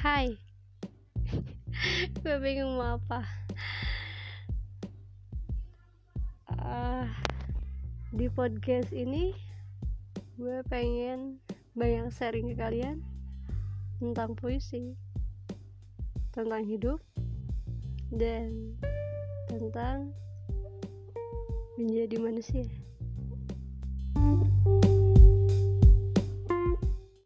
Hai. Gue bingung mau apa. Uh, Di podcast ini Gue pengen banyak sharing ke kalian Tentang puisi Tentang hidup Dan Tentang Menjadi manusia.